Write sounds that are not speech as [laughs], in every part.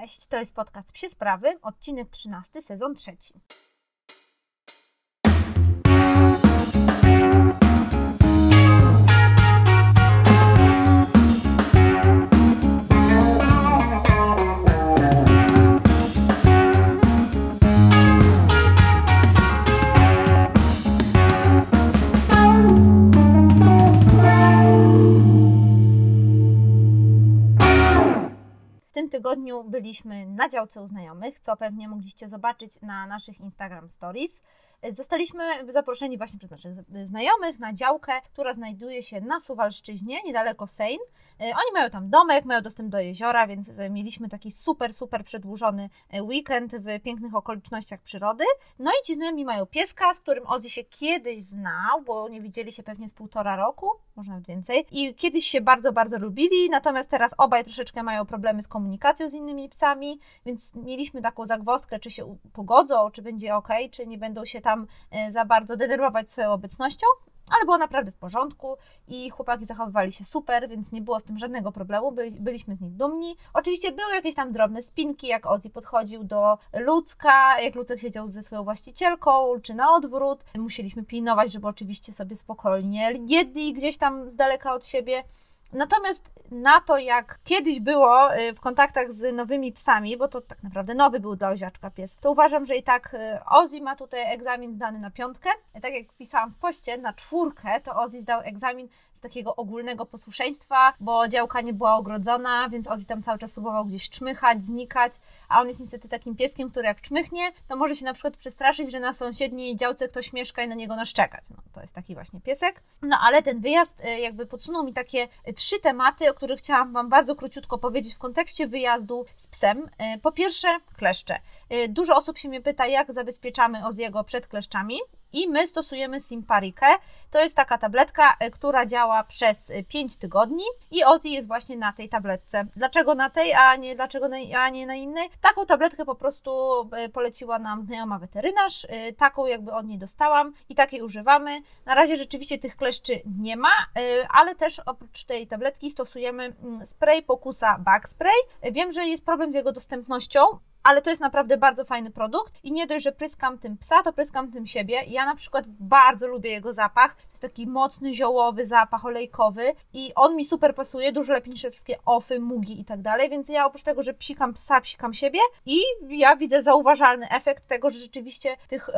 Cześć, to jest podcast Psie Sprawy, odcinek 13, sezon trzeci. Tym tygodniu byliśmy na działce u znajomych, co pewnie mogliście zobaczyć na naszych Instagram Stories. Zostaliśmy zaproszeni właśnie przez naszych znajomych na działkę, która znajduje się na Suwalszczyźnie, niedaleko Sejn. Oni mają tam domek, mają dostęp do jeziora, więc mieliśmy taki super, super przedłużony weekend w pięknych okolicznościach przyrody. No i ci znajomi mają pieska, z którym Ozzy się kiedyś znał, bo nie widzieli się pewnie z półtora roku, może nawet więcej. I kiedyś się bardzo, bardzo lubili, natomiast teraz obaj troszeczkę mają problemy z komunikacją z innymi psami, więc mieliśmy taką zagwozdkę, czy się pogodzą, czy będzie ok, czy nie będą się tam za bardzo denerwować swoją obecnością ale było naprawdę w porządku i chłopaki zachowywali się super, więc nie było z tym żadnego problemu, Byli, byliśmy z nich dumni. Oczywiście były jakieś tam drobne spinki, jak Ozzy podchodził do Ludzka, jak Lucek siedział ze swoją właścicielką, czy na odwrót. Musieliśmy pilnować, żeby oczywiście sobie spokojnie jedli gdzieś tam z daleka od siebie. Natomiast na to, jak kiedyś było y, w kontaktach z nowymi psami, bo to tak naprawdę nowy był dla Oziaczka pies, to uważam, że i tak y, Ozzy ma tutaj egzamin zdany na piątkę. Tak jak pisałam w poście, na czwórkę to Ozzy zdał egzamin takiego ogólnego posłuszeństwa, bo działka nie była ogrodzona, więc Ozzy tam cały czas próbował gdzieś czmychać, znikać, a on jest niestety takim pieskiem, który jak czmychnie, to może się na przykład przestraszyć, że na sąsiedniej działce ktoś mieszka i na niego naszczekać. No, to jest taki właśnie piesek. No ale ten wyjazd y, jakby podsunął mi takie trzy tematy, o których chciałam Wam bardzo króciutko powiedzieć w kontekście wyjazdu z psem. Y, po pierwsze, kleszcze. Y, dużo osób się mnie pyta, jak zabezpieczamy Oziego przed kleszczami i my stosujemy Simparikę. To jest taka tabletka, która działa przez 5 tygodni i Ozzy jest właśnie na tej tabletce. Dlaczego na tej, a nie, dlaczego na, a nie na innej? Taką tabletkę po prostu poleciła nam znajoma weterynarz, taką jakby od niej dostałam i takiej używamy. Na razie rzeczywiście tych kleszczy nie ma, ale też oprócz tej tabletki stosujemy spray Pokusa Bug Spray. Wiem, że jest problem z jego dostępnością, ale to jest naprawdę bardzo fajny produkt i nie dość, że pryskam tym psa, to pryskam tym siebie. Ja na przykład bardzo lubię jego zapach. To jest taki mocny, ziołowy zapach olejkowy i on mi super pasuje, dużo lepiej niż wszystkie ofy, mugi i tak dalej, więc ja oprócz tego, że psikam psa, psikam siebie i ja widzę zauważalny efekt tego, że rzeczywiście tych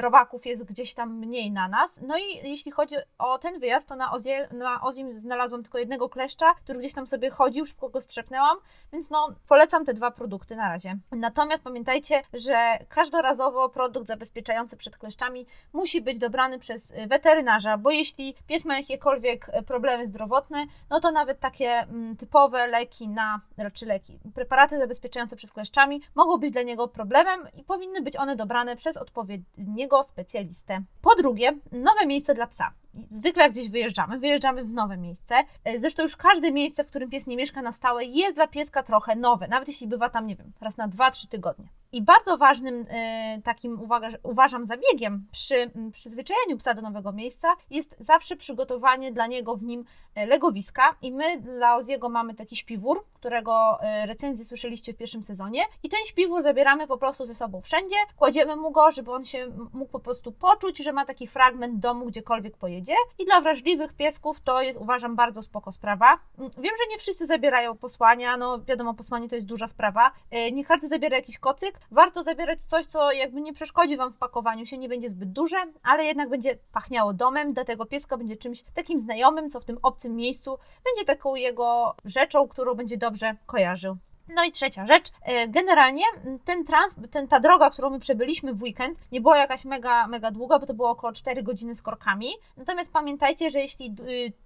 robaków jest gdzieś tam mniej na nas. No i jeśli chodzi o ten wyjazd, to na Ozie, na Ozim znalazłam tylko jednego kleszcza, który gdzieś tam sobie chodził, szybko go strzepnęłam, więc no polecam te dwa produkty na razie. Natomiast pamiętajcie, że każdorazowo produkt zabezpieczający przed kleszczami musi być dobrany przez weterynarza, bo jeśli pies ma jakiekolwiek problemy zdrowotne, no to nawet takie typowe leki na, czy leki, preparaty zabezpieczające przed kleszczami mogą być dla niego problemem i powinny być one dobrane przez odpowiedniego specjalistę. Po drugie, nowe miejsce dla psa. Zwykle gdzieś wyjeżdżamy, wyjeżdżamy w nowe miejsce. Zresztą już każde miejsce, w którym pies nie mieszka na stałe, jest dla pieska trochę nowe, nawet jeśli bywa tam, nie wiem, raz na 2-3 tygodnie. I bardzo ważnym y, takim uwaga, uważam zabiegiem przy przyzwyczajeniu psa do nowego miejsca jest zawsze przygotowanie dla niego w nim legowiska. I my dla Oziego mamy taki śpiwór, którego y, recenzję słyszeliście w pierwszym sezonie. I ten śpiwór zabieramy po prostu ze sobą wszędzie, kładziemy mu go, żeby on się mógł po prostu poczuć, że ma taki fragment domu, gdziekolwiek pojedzie. I dla wrażliwych piesków to jest, uważam, bardzo spoko sprawa. Wiem, że nie wszyscy zabierają posłania, no wiadomo, posłanie to jest duża sprawa. Y, nie każdy zabiera jakiś kocyk, warto zabierać coś, co jakby nie przeszkodzi Wam w pakowaniu się, nie będzie zbyt duże, ale jednak będzie pachniało domem, dla tego pieska będzie czymś takim znajomym, co w tym obcym miejscu będzie taką jego rzeczą, którą będzie dobrze kojarzył. No i trzecia rzecz, generalnie ten trans, ten, ta droga, którą my przebyliśmy w weekend, nie była jakaś mega, mega długa, bo to było około 4 godziny z korkami. Natomiast pamiętajcie, że jeśli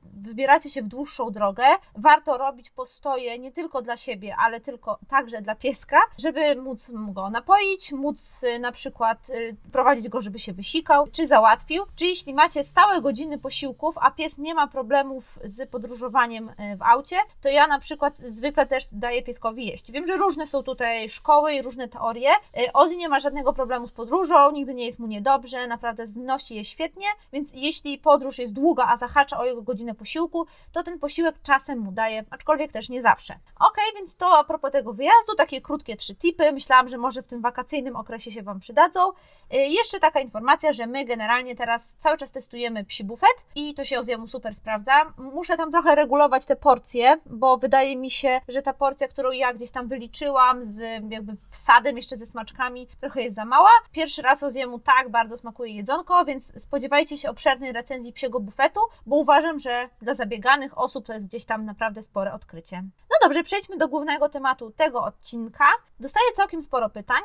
wybieracie się w dłuższą drogę, warto robić postoje nie tylko dla siebie, ale tylko także dla pieska, żeby móc go napoić, móc na przykład prowadzić go, żeby się wysikał, czy załatwił. Czy jeśli macie stałe godziny posiłków, a pies nie ma problemów z podróżowaniem w aucie, to ja na przykład zwykle też daję pieskowi jeść. Wiem, że różne są tutaj szkoły i różne teorie. Y, Ozzy nie ma żadnego problemu z podróżą, nigdy nie jest mu niedobrze, naprawdę znosi je świetnie, więc jeśli podróż jest długa, a zahacza o jego godzinę posiłku, to ten posiłek czasem mu daje, aczkolwiek też nie zawsze. Ok, więc to a propos tego wyjazdu, takie krótkie trzy tipy. Myślałam, że może w tym wakacyjnym okresie się Wam przydadzą. Y, jeszcze taka informacja, że my generalnie teraz cały czas testujemy psi bufet i to się Oziemu super sprawdza. Muszę tam trochę regulować te porcje, bo wydaje mi się, że ta porcja, którą ja gdzieś tam wyliczyłam z jakby wsadem, jeszcze ze smaczkami, trochę jest za mała. Pierwszy raz Oziemu tak bardzo smakuje jedzonko, więc spodziewajcie się obszernej recenzji psiego bufetu, bo uważam, że dla zabieganych osób to jest gdzieś tam naprawdę spore odkrycie. No dobrze, przejdźmy do głównego tematu tego odcinka. Dostaję całkiem sporo pytań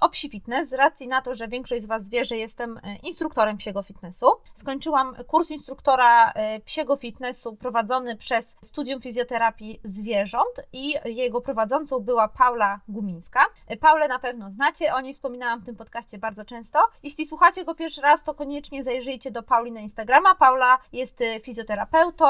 o psi fitness, z racji na to, że większość z Was wie, że jestem e, instruktorem psiego fitnessu. Skończyłam kurs instruktora e, psiego fitnessu prowadzony przez Studium Fizjoterapii Zwierząt i jego prowadzącą była Paula Gumińska. E, Paulę na pewno znacie, o niej wspominałam w tym podcaście bardzo często. Jeśli słuchacie go pierwszy raz, to koniecznie zajrzyjcie do Pauli na Instagrama. Paula jest fizjoterapeutą,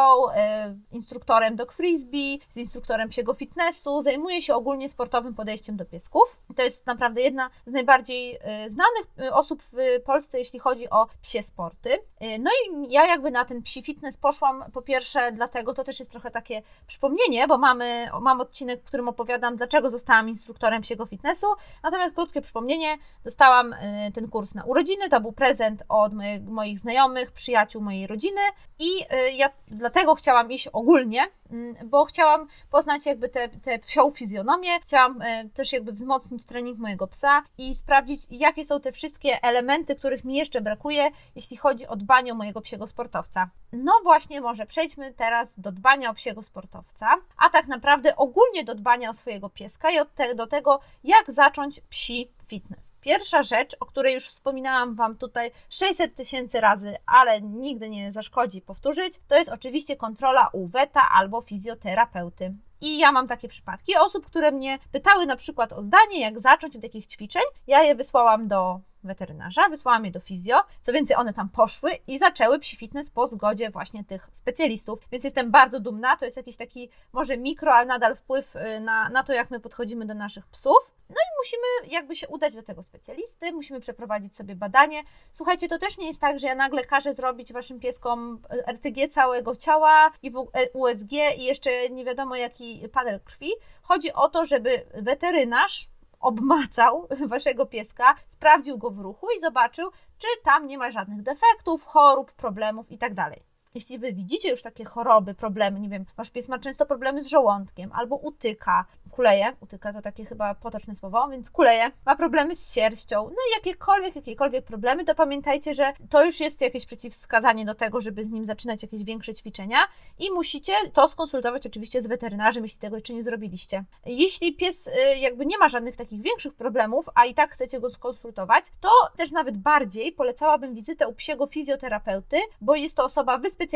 instruktorem dog frisbee, jest instruktorem psiego fitnessu, zajmuje się ogólnie sportowym podejściem do piesków. To jest naprawdę jedna z najbardziej e, znanych e, osób w Polsce, jeśli chodzi o psie sporty. E, no i ja jakby na ten psi fitness poszłam po pierwsze dlatego, to też jest trochę takie przypomnienie, bo mamy, mam odcinek, w którym opowiadam, dlaczego zostałam instruktorem psiego fitnessu, natomiast krótkie przypomnienie, dostałam ten kurs na urodziny, to był prezent od moich znajomych, przyjaciół mojej rodziny. I ja dlatego chciałam iść ogólnie, mm, bo chciałam poznać jakby tę psią fizjonomię, chciałam też jakby wzmocnić trening mojego psa i sprawdzić, jakie są te wszystkie elementy, których mi jeszcze brakuje, jeśli chodzi o dbanie o mojego psiego sportowca. No właśnie, może przejdźmy teraz do dbania o psiego sportowca, a tak naprawdę ogólnie do dbania o swojego pieska i do tego, jak zacząć psi fitness. Pierwsza rzecz, o której już wspominałam Wam tutaj 600 tysięcy razy, ale nigdy nie zaszkodzi powtórzyć, to jest oczywiście kontrola u weta albo fizjoterapeuty. I ja mam takie przypadki osób, które mnie pytały na przykład o zdanie, jak zacząć od jakich ćwiczeń. Ja je wysłałam do weterynarza, wysłałam je do fizjo. Co więcej, one tam poszły i zaczęły psi fitness po zgodzie właśnie tych specjalistów, więc jestem bardzo dumna. To jest jakiś taki może mikro, ale nadal wpływ y, na, na to, jak my podchodzimy do naszych psów. No i musimy jakby się udać do tego specjalisty, musimy przeprowadzić sobie badanie. Słuchajcie, to też nie jest tak, że ja nagle każę zrobić waszym pieskom RTG całego ciała i USG i jeszcze nie wiadomo jaki panel krwi. Chodzi o to, żeby weterynarz obmacał [laughs] waszego pieska, sprawdził go w ruchu i zobaczył, czy tam nie ma żadnych defektów, chorób, problemów itd. Jeśli wy widzicie już takie choroby, problemy, nie wiem, wasz pies ma często problemy z żołądkiem albo utyka, kuleje, utyka to takie chyba potoczne słowo, więc kuleje, ma problemy z sierścią, no i jakiekolwiek, jakiekolwiek problemy, to pamiętajcie, że to już jest jakieś przeciwwskazanie do tego, żeby z nim zaczynać jakieś większe ćwiczenia i musicie to skonsultować oczywiście z weterynarzem, jeśli tego jeszcze nie zrobiliście. Jeśli pies y, jakby nie ma żadnych takich większych problemów, a i tak chcecie go skonsultować, to też nawet bardziej polecałabym wizytę u psiego fizjoterapeuty, bo jest to osoba wyspecjalizowana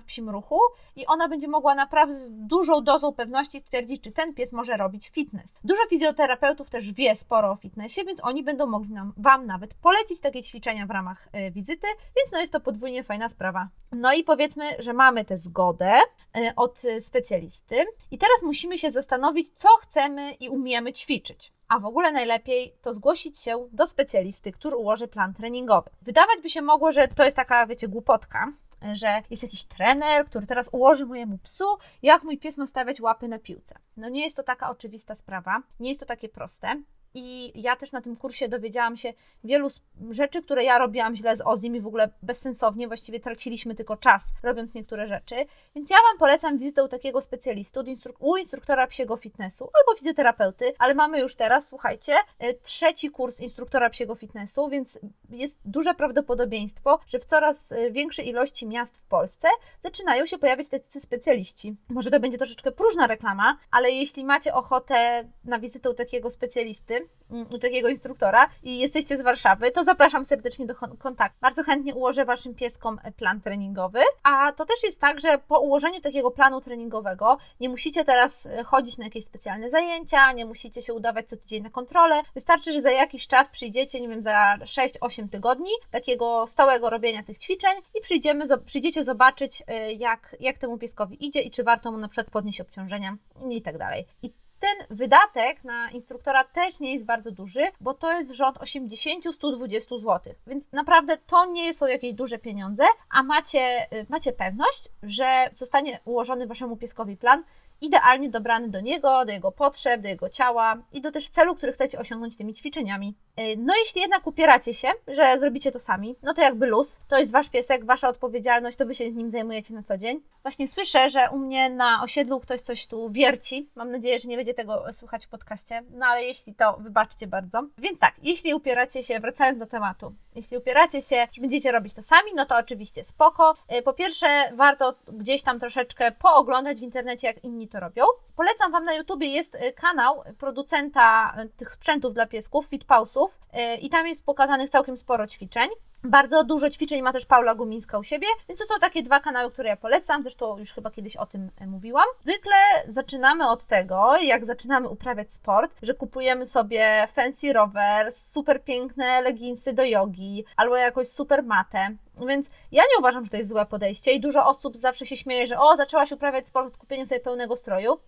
w psim ruchu i ona będzie mogła naprawdę z dużą dozą pewności stwierdzić, czy ten pies może robić fitness. Dużo fizjoterapeutów też wie sporo o fitnessie, więc oni będą mogli nam, Wam nawet polecić takie ćwiczenia w ramach y, wizyty, więc no jest to podwójnie fajna sprawa. No i powiedzmy, że mamy tę zgodę y, od specjalisty i teraz musimy się zastanowić, co chcemy i umiemy ćwiczyć. A w ogóle najlepiej to zgłosić się do specjalisty, który ułoży plan treningowy. Wydawać by się mogło, że to jest taka, wiecie, głupotka, że jest jakiś trener, który teraz ułoży mojemu psu, jak mój pies ma stawiać łapy na piłce. No nie jest to taka oczywista sprawa, nie jest to takie proste. I ja też na tym kursie dowiedziałam się wielu rzeczy, które ja robiłam źle z Ozim i w ogóle bezsensownie, właściwie traciliśmy tylko czas robiąc niektóre rzeczy. Więc ja Wam polecam wizytę u takiego specjalisty, u instruktora psiego fitnessu albo fizjoterapeuty, ale mamy już teraz, słuchajcie, e, trzeci kurs instruktora psiego fitnessu, więc jest duże prawdopodobieństwo, że w coraz e, większej ilości miast w Polsce zaczynają się pojawiać tacy specjaliści. Może to będzie troszeczkę próżna reklama, ale jeśli macie ochotę na wizytę u takiego specjalisty, Mm, u takiego instruktora i jesteście z Warszawy, to zapraszam serdecznie do kontaktu. Bardzo chętnie ułożę Waszym pieskom plan treningowy. A to też jest tak, że po ułożeniu takiego planu treningowego nie musicie teraz e, chodzić na jakieś specjalne zajęcia, nie musicie się udawać co tydzień na kontrolę. Wystarczy, że za jakiś czas przyjdziecie, nie wiem, za 6-8 tygodni takiego stałego robienia tych ćwiczeń i przyjdziemy, przyjdziecie zobaczyć, e, jak, jak temu pieskowi idzie i czy warto mu na przykład podnieść obciążenia i tak dalej. I ten wydatek na instruktora też nie jest bardzo duży, bo to jest rząd 80-120 zł. Więc naprawdę to nie są jakieś duże pieniądze, a macie, y, macie pewność, że zostanie ułożony waszemu pieskowi plan idealnie dobrany do niego, do jego potrzeb, do jego ciała i do też celu, który chcecie osiągnąć tymi ćwiczeniami. Y, no jeśli jednak upieracie się, że zrobicie to sami, no to jakby luz, to jest wasz piesek, wasza odpowiedzialność, to wy się z nim zajmujecie na co dzień. Właśnie słyszę, że u mnie na osiedlu ktoś coś tu wierci. Mam nadzieję, że nie będzie tego słuchać w podcaście, no ale jeśli to, wybaczcie bardzo. Więc tak, jeśli upieracie się, wracając do tematu, jeśli upieracie się, że będziecie robić to sami, no to oczywiście spoko. Y, po pierwsze, warto gdzieś tam troszeczkę pooglądać w internecie, jak inni to robią. Polecam Wam na YouTubie jest y, kanał producenta tych sprzętów dla piesków, Fitpausów i tam jest pokazanych całkiem sporo ćwiczeń. Bardzo dużo ćwiczeń ma też Paula Gumińska u siebie, więc to są takie dwa kanały, które ja polecam. Zresztą już chyba kiedyś o tym e, mówiłam. Zwykle zaczynamy od tego, jak zaczynamy uprawiać sport, że kupujemy sobie fancy rower, super piękne leginsy do jogi albo jakąś super matę. Więc ja nie uważam, że to jest złe podejście i dużo osób zawsze się śmieje, że o, zaczęłaś uprawiać sport od kupienia sobie pełnego stroju.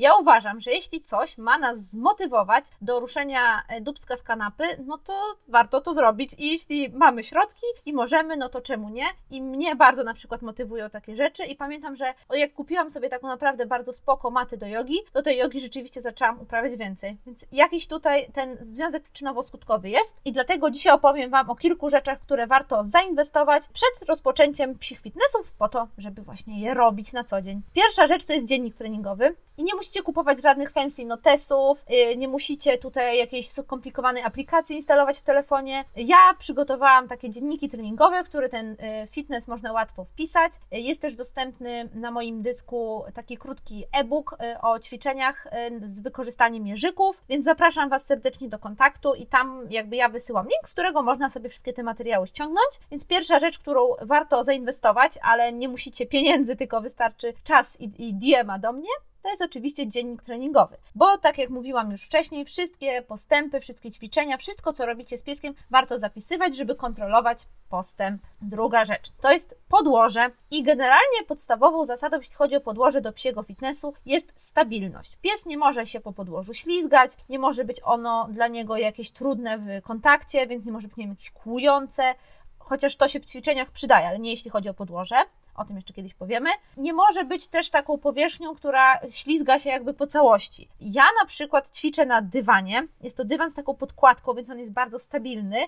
Ja uważam, że jeśli coś ma nas zmotywować do ruszenia e, dubska z kanapy, no to warto to zrobić. I jeśli mamy środki i możemy, no to czemu nie? I mnie bardzo na przykład motywują takie rzeczy. I pamiętam, że jak kupiłam sobie taką naprawdę bardzo spoko maty do jogi, do tej jogi rzeczywiście zaczęłam uprawiać więcej. Więc jakiś tutaj ten związek przyczynowo-skutkowy jest. I dlatego dzisiaj opowiem Wam o kilku rzeczach, które warto zainwestować przed rozpoczęciem psich fitnessów, po to, żeby właśnie je robić na co dzień. Pierwsza rzecz to jest dziennik treningowy. I nie musicie kupować żadnych fancy notesów, y, nie musicie tutaj jakiejś skomplikowanej aplikacji instalować w telefonie. Ja przygotowałam takie dzienniki treningowe, które ten y, fitness można łatwo wpisać. Y, jest też dostępny na moim dysku taki krótki e-book o ćwiczeniach z wykorzystaniem mierzyków, więc zapraszam Was serdecznie do kontaktu i tam jakby ja wysyłam link, z którego można sobie wszystkie te materiały ściągnąć. Więc pierwsza rzecz, którą warto zainwestować, ale nie musicie pieniędzy, [laughs] tylko wystarczy czas i, i do mnie, to jest oczywiście dziennik treningowy, bo tak jak mówiłam już wcześniej, wszystkie postępy, wszystkie ćwiczenia, wszystko co robicie z pieskiem warto zapisywać, żeby kontrolować postęp. Druga rzecz to jest podłoże i generalnie podstawową zasadą, jeśli chodzi o podłoże do psiego fitnessu, jest stabilność. Pies nie może się po podłożu ślizgać, nie może być ono dla niego jakieś trudne w kontakcie, więc nie może być nie wiem, jakieś kłujące, chociaż to się w ćwiczeniach przydaje, ale nie jeśli chodzi o podłoże o tym jeszcze kiedyś powiemy, nie może być też taką powierzchnią, która ślizga się jakby po całości. Ja na przykład ćwiczę na dywanie, jest to dywan z taką podkładką, więc on jest bardzo stabilny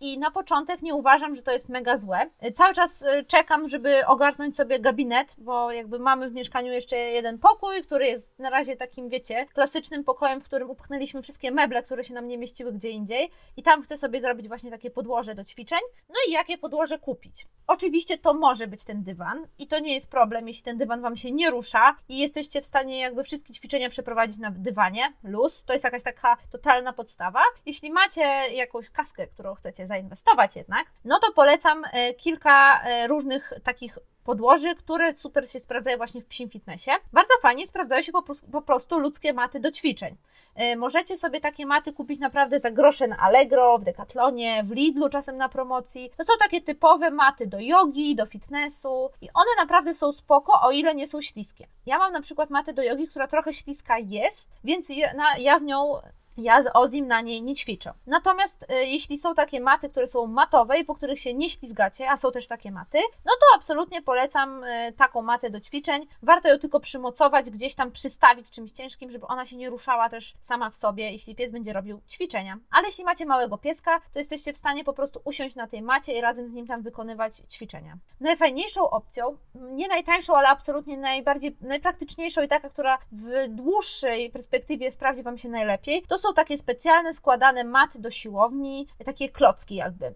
i na początek nie uważam, że to jest mega złe. Cały czas y, czekam, żeby ogarnąć sobie gabinet, bo jakby mamy w mieszkaniu jeszcze jeden pokój, który jest na razie takim, wiecie, klasycznym pokojem, w którym upchnęliśmy wszystkie meble, które się nam nie mieściły gdzie indziej. I tam chcę sobie zrobić właśnie takie podłoże do ćwiczeń. No i jakie podłoże kupić? Oczywiście to może być ten dywan i to nie jest problem, jeśli ten dywan Wam się nie rusza i jesteście w stanie jakby wszystkie ćwiczenia przeprowadzić na dywanie, luz. To jest jakaś taka totalna podstawa. Jeśli macie jakąś kaskę, którą chcecie zainwestować jednak, no to polecam e, kilka e, różnych takich podłoży, które super się sprawdzają właśnie w psim fitnessie. Bardzo fajnie sprawdzają się po, po prostu ludzkie maty do ćwiczeń. E, możecie sobie takie maty kupić naprawdę za grosze na Allegro, w Decathlonie, w Lidlu czasem na promocji. To są takie typowe maty do jogi, do fitnessu i one naprawdę są spoko, o ile nie są śliskie. Ja mam na przykład matę do jogi, która trochę śliska jest, więc ja, ja z nią ja z Ozim na niej nie ćwiczę. Natomiast y, jeśli są takie maty, które są matowe i po których się nie ślizgacie, a są też takie maty, no to absolutnie polecam y, taką matę do ćwiczeń. Warto ją tylko przymocować, gdzieś tam przystawić czymś ciężkim, żeby ona się nie ruszała też sama w sobie, jeśli pies będzie robił ćwiczenia. Ale jeśli macie małego pieska, to jesteście w stanie po prostu usiąść na tej macie i razem z nim tam wykonywać ćwiczenia. Najfajniejszą opcją, nie najtańszą, ale absolutnie najbardziej, najpraktyczniejszą i taka, która w dłuższej perspektywie sprawdzi Wam się najlepiej, to są są takie specjalne składane maty do siłowni, takie klocki jakby.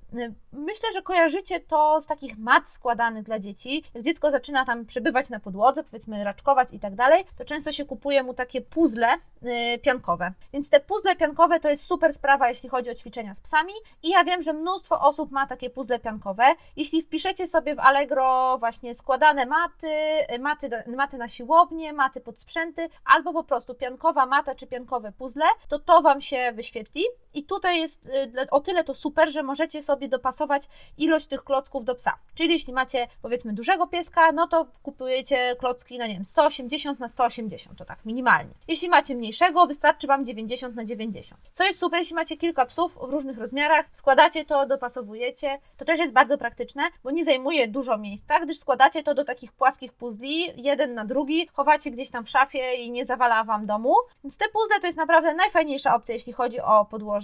Myślę, że kojarzycie to z takich mat składanych dla dzieci. Jak dziecko zaczyna tam przebywać na podłodze, powiedzmy raczkować i tak dalej, to często się kupuje mu takie puzzle yy, piankowe. Więc te puzzle piankowe to jest super sprawa, jeśli chodzi o ćwiczenia z psami i ja wiem, że mnóstwo osób ma takie puzzle piankowe. Jeśli wpiszecie sobie w Allegro właśnie składane maty, y, maty, maty na siłownię, maty pod sprzęty, albo po prostu piankowa mata czy piankowe puzzle, to to Wam się wyświetli i tutaj jest y, o tyle to super, że możecie sobie dopasować ilość tych klocków do psa. Czyli jeśli macie powiedzmy dużego pieska, no to kupujecie klocki na nie wiem 180 na 180, to tak minimalnie. Jeśli macie mniejszego, wystarczy Wam 90 na 90. Co jest super, jeśli macie kilka psów w różnych rozmiarach, składacie to, dopasowujecie, to też jest bardzo praktyczne, bo nie zajmuje dużo miejsca, gdyż składacie to do takich płaskich puzli, jeden na drugi, chowacie gdzieś tam w szafie i nie zawala Wam domu. Więc te puzzle to jest naprawdę najfajniejsza opcja, jeśli chodzi o podłoże.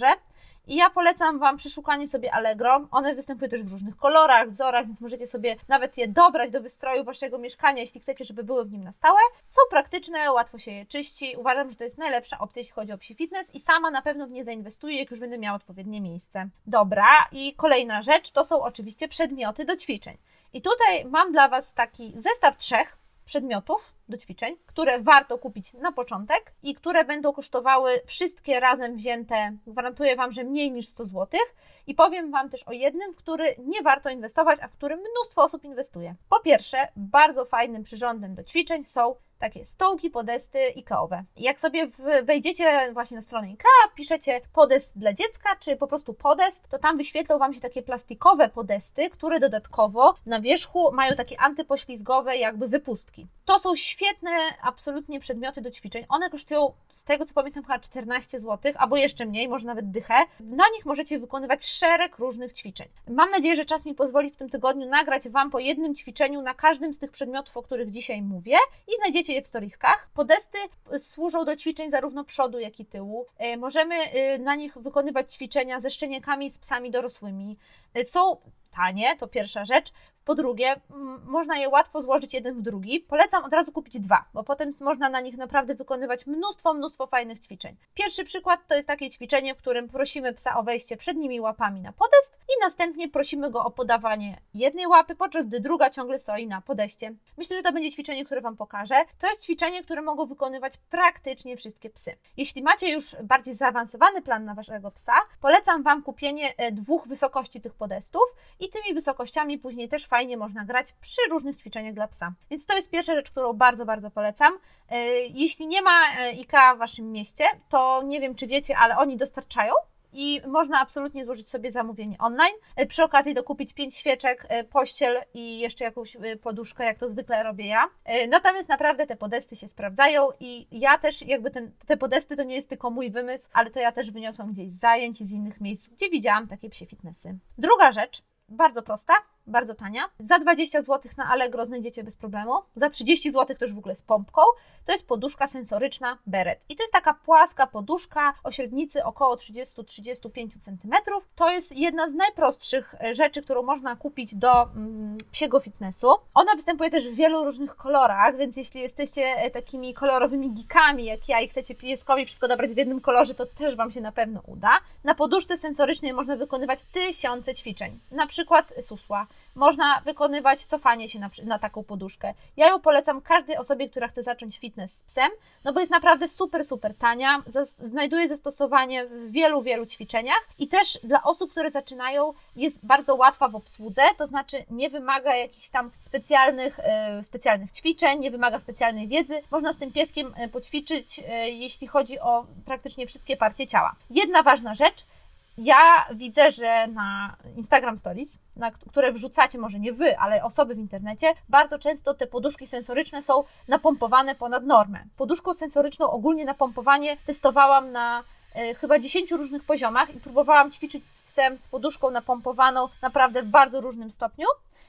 I ja polecam Wam przeszukanie sobie Allegro. One występują też w różnych kolorach, wzorach, więc możecie sobie nawet je dobrać do wystroju Waszego mieszkania, jeśli chcecie, żeby były w nim na stałe. Są praktyczne, łatwo się je czyści. Uważam, że to jest najlepsza opcja, jeśli chodzi o psi fitness i sama na pewno w nie zainwestuję, jak już będę miała odpowiednie miejsce. Dobra, i kolejna rzecz to są oczywiście przedmioty do ćwiczeń. I tutaj mam dla Was taki zestaw trzech przedmiotów do ćwiczeń, które warto kupić na początek i które będą kosztowały wszystkie razem wzięte, gwarantuję Wam, że mniej niż 100 zł. I powiem Wam też o jednym, w który nie warto inwestować, a w którym mnóstwo osób inwestuje. Po pierwsze, bardzo fajnym przyrządem do ćwiczeń są takie stołki, podesty IKEA-owe. Jak sobie wejdziecie właśnie na stronę IKEA, wpiszecie podest dla dziecka, czy po prostu podest, to tam wyświetlą Wam się takie plastikowe podesty, które dodatkowo na wierzchu mają takie antypoślizgowe jakby wypustki. To są świetne absolutnie przedmioty do ćwiczeń. One kosztują, z tego co pamiętam, chyba 14 zł, albo jeszcze mniej, może nawet dychę. Na nich możecie wykonywać szereg różnych ćwiczeń. Mam nadzieję, że czas mi pozwoli w tym tygodniu nagrać Wam po jednym ćwiczeniu na każdym z tych przedmiotów, o których dzisiaj mówię i znajdziecie je w storiskach. Podesty służą do ćwiczeń zarówno przodu, jak i tyłu. E, możemy e, na nich wykonywać ćwiczenia ze szczeniakami, z psami dorosłymi. E, są tanie, to pierwsza rzecz. Po drugie, można je łatwo złożyć jeden w drugi. Polecam od razu kupić dwa, bo potem można na nich naprawdę wykonywać mnóstwo, mnóstwo fajnych ćwiczeń. Pierwszy przykład to jest takie ćwiczenie, w którym prosimy psa o wejście przednimi łapami na podest i następnie prosimy go o podawanie jednej łapy, podczas gdy druga ciągle stoi na podeście. Myślę, że to będzie ćwiczenie, które Wam pokażę. To jest ćwiczenie, które mogą wykonywać praktycznie wszystkie psy. Jeśli macie już bardziej zaawansowany plan na Waszego psa, polecam Wam kupienie e, dwóch wysokości tych podestów i tymi wysokościami później też fajnie fajnie można grać przy różnych ćwiczeniach dla psa. Więc to jest pierwsza rzecz, którą bardzo, bardzo polecam. E, jeśli nie ma e, IKEA w Waszym mieście, to nie wiem, czy wiecie, ale oni dostarczają i można absolutnie złożyć sobie zamówienie online. E, przy okazji dokupić pięć świeczek, pościel i jeszcze jakąś poduszkę, jak to zwykle robię ja. Natomiast naprawdę te podesty się sprawdzają i ja też jakby ten, te podesty to nie jest tylko mój wymysł, ale to ja też wyniosłam gdzieś z zajęć i z innych miejsc, gdzie widziałam takie psie fitnessy. Druga rzecz, bardzo prosta, bardzo tania. Za 20 zł na Allegro znajdziecie bez problemu. Za 30 zł też w ogóle z pompką. To jest poduszka sensoryczna Beret. I to jest taka płaska poduszka o średnicy około 30-35 cm. To jest jedna z najprostszych e, rzeczy, którą można kupić do mm, psiego fitnessu. Ona występuje też w wielu różnych kolorach, więc jeśli jesteście e, takimi kolorowymi geekami jak ja i chcecie pieskowi wszystko dobrać w jednym kolorze, to też Wam się na pewno uda. Na poduszce sensorycznej można wykonywać tysiące ćwiczeń. Na przykład susła, można wykonywać cofanie się na, na taką poduszkę. Ja ją polecam każdej osobie, która chce zacząć fitness z psem, no bo jest naprawdę super, super tania, znajduje zastosowanie w wielu, wielu ćwiczeniach i też dla osób, które zaczynają jest bardzo łatwa w obsłudze, to znaczy nie wymaga jakichś tam specjalnych, e, specjalnych ćwiczeń, nie wymaga specjalnej wiedzy. Można z tym pieskiem e, poćwiczyć, e, jeśli chodzi o praktycznie wszystkie partie ciała. Jedna ważna rzecz, ja widzę, że na Instagram Stories, na które wrzucacie, może nie wy, ale osoby w internecie, bardzo często te poduszki sensoryczne są napompowane ponad normę. Poduszką sensoryczną ogólnie napompowanie testowałam na e, chyba 10 różnych poziomach i próbowałam ćwiczyć z psem z poduszką napompowaną naprawdę w bardzo różnym stopniu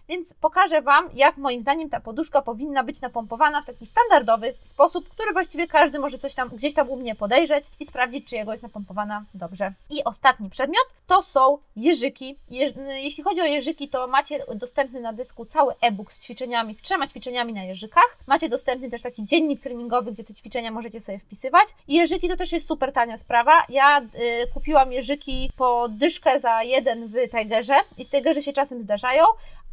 więc pokażę Wam, jak moim zdaniem ta poduszka powinna być napompowana w taki standardowy sposób, który właściwie każdy może coś tam gdzieś tam u mnie podejrzeć i sprawdzić, czy jego jest napompowana dobrze. I ostatni przedmiot to są jeżyki. Je, jeśli chodzi o jeżyki, to macie dostępny na dysku cały e-book z ćwiczeniami, z trzema ćwiczeniami na jeżykach. Macie dostępny też taki dziennik treningowy, gdzie te ćwiczenia możecie sobie wpisywać. I jeżyki to też jest super tania sprawa. Ja y, kupiłam jeżyki po dyszkę za jeden w Tigerze i w Tigerze się czasem zdarzają,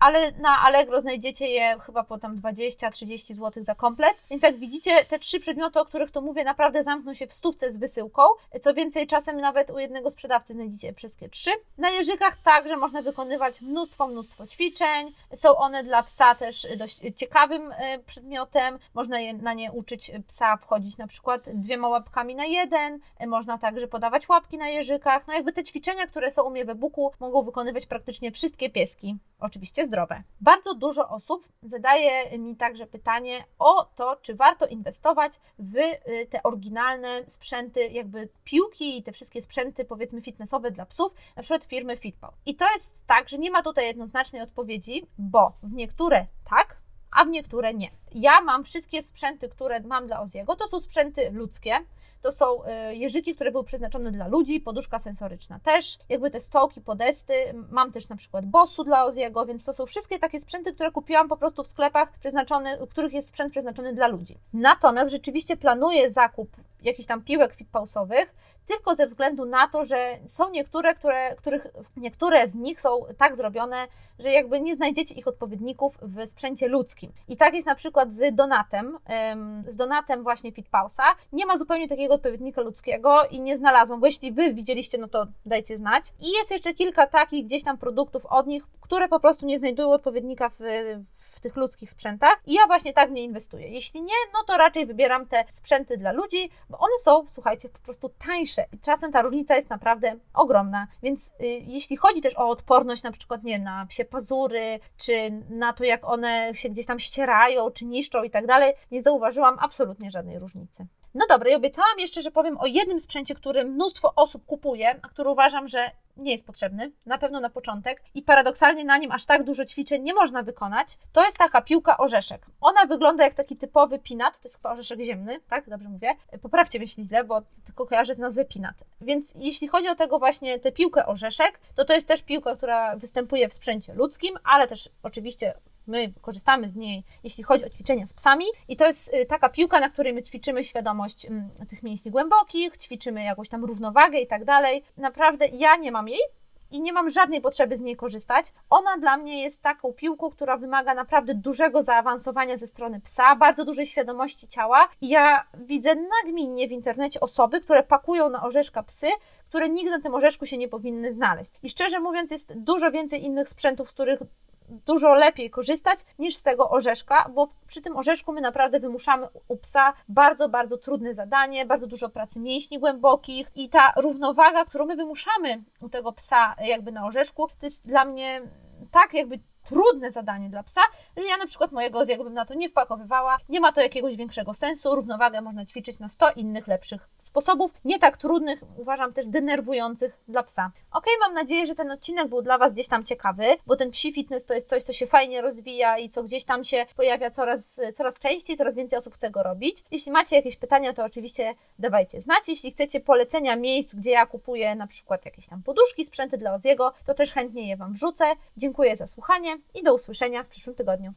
ale na Allegro znajdziecie je chyba po tam 20-30 zł za komplet. Więc jak widzicie, te trzy przedmioty, o których to mówię, naprawdę zamkną się w stówce z wysyłką. Co więcej, czasem nawet u jednego sprzedawcy znajdziecie wszystkie trzy. Na jeżykach także można wykonywać mnóstwo, mnóstwo ćwiczeń. Są one dla psa też dość ciekawym e, przedmiotem. Można je, na nie uczyć psa wchodzić na przykład dwiema łapkami na jeden. E, można także podawać łapki na jeżykach. No jakby te ćwiczenia, które są u mnie w e-booku, mogą wykonywać praktycznie wszystkie pieski. Oczywiście zdrowe. Bardzo dużo osób zadaje mi także pytanie o to, czy warto inwestować w y, te oryginalne sprzęty, jakby piłki i te wszystkie sprzęty, powiedzmy, fitnessowe dla psów, na przykład firmy Fitpaw. I to jest tak, że nie ma tutaj jednoznacznej odpowiedzi, bo w niektóre tak, a w niektóre nie. Ja mam wszystkie sprzęty, które mam dla Oziego, to są sprzęty ludzkie, to są y, jeżyki, które były przeznaczone dla ludzi, poduszka sensoryczna też, jakby te stołki, podesty, mam też na przykład Bossu dla Oziego, więc to są wszystkie takie sprzęty, które kupiłam po prostu w sklepach przeznaczony, których jest sprzęt przeznaczony dla ludzi. Natomiast rzeczywiście planuję zakup jakichś tam piłek fitpausowych, tylko ze względu na to, że są niektóre, które, których, niektóre z nich są tak zrobione, że jakby nie znajdziecie ich odpowiedników w sprzęcie ludzkim. I tak jest na przykład z Donatem, z Donatem właśnie Fitpausa. Nie ma zupełnie takiego odpowiednika ludzkiego i nie znalazłam, bo jeśli Wy widzieliście, no to dajcie znać. I jest jeszcze kilka takich gdzieś tam produktów od nich, które po prostu nie znajdują odpowiednika w, w tych ludzkich sprzętach i ja właśnie tak w nie inwestuję. Jeśli nie, no to raczej wybieram te sprzęty dla ludzi, bo one są, słuchajcie, po prostu tańsze i czasem ta różnica jest naprawdę ogromna, więc y, jeśli chodzi też o odporność na przykład, nie na psie pazury, czy na to, jak one się gdzieś tam ścierają, czy niszczą i tak dalej, nie zauważyłam absolutnie żadnej różnicy. No dobra, i obiecałam jeszcze, że powiem o jednym sprzęcie, który mnóstwo osób kupuje, a który uważam, że nie jest potrzebny, na pewno na początek i paradoksalnie na nim aż tak dużo ćwiczeń nie można wykonać, to jest taka piłka orzeszek. Ona wygląda jak taki typowy pinat, to jest chyba orzeszek ziemny, tak? Dobrze mówię? Poprawcie mnie, jeśli źle, bo tylko kojarzę tę nazwę pinat. Więc jeśli chodzi o tego właśnie tę piłkę orzeszek, to to jest też piłka, która występuje w sprzęcie ludzkim, ale też oczywiście My korzystamy z niej, jeśli chodzi o ćwiczenia z psami, i to jest y, taka piłka, na której my ćwiczymy świadomość mm, tych mięśni głębokich, ćwiczymy jakąś tam równowagę i tak dalej. Naprawdę ja nie mam jej, i nie mam żadnej potrzeby z niej korzystać. Ona dla mnie jest taką piłką, która wymaga naprawdę dużego zaawansowania ze strony psa, bardzo dużej świadomości ciała. I ja widzę nagminnie w internecie osoby, które pakują na orzeszka psy, które nigdy na tym orzeszku się nie powinny znaleźć. I szczerze mówiąc, jest dużo więcej innych sprzętów, z których dużo lepiej korzystać niż z tego orzeszka, bo przy tym orzeszku my naprawdę wymuszamy u psa bardzo, bardzo trudne zadanie, bardzo dużo pracy mięśni głębokich i ta równowaga, którą my wymuszamy u tego psa jakby na orzeszku, to jest dla mnie tak jakby trudne zadanie dla psa, że ja na przykład mojego z bym na to nie wpakowywała. Nie ma to jakiegoś większego sensu. Równowagę można ćwiczyć na 100 innych lepszych sposobów, nie tak trudnych, uważam też denerwujących dla psa. Ok, mam nadzieję, że ten odcinek był dla Was gdzieś tam ciekawy, bo ten psi fitness to jest coś, co się fajnie rozwija i co gdzieś tam się pojawia coraz, coraz częściej, coraz więcej osób chce go robić. Jeśli macie jakieś pytania, to oczywiście dawajcie znać. Jeśli chcecie polecenia miejsc, gdzie ja kupuję na przykład jakieś tam poduszki, sprzęty dla Oziego, to też chętnie je Wam wrzucę. Dziękuję za słuchanie i do usłyszenia w przyszłym tygodniu.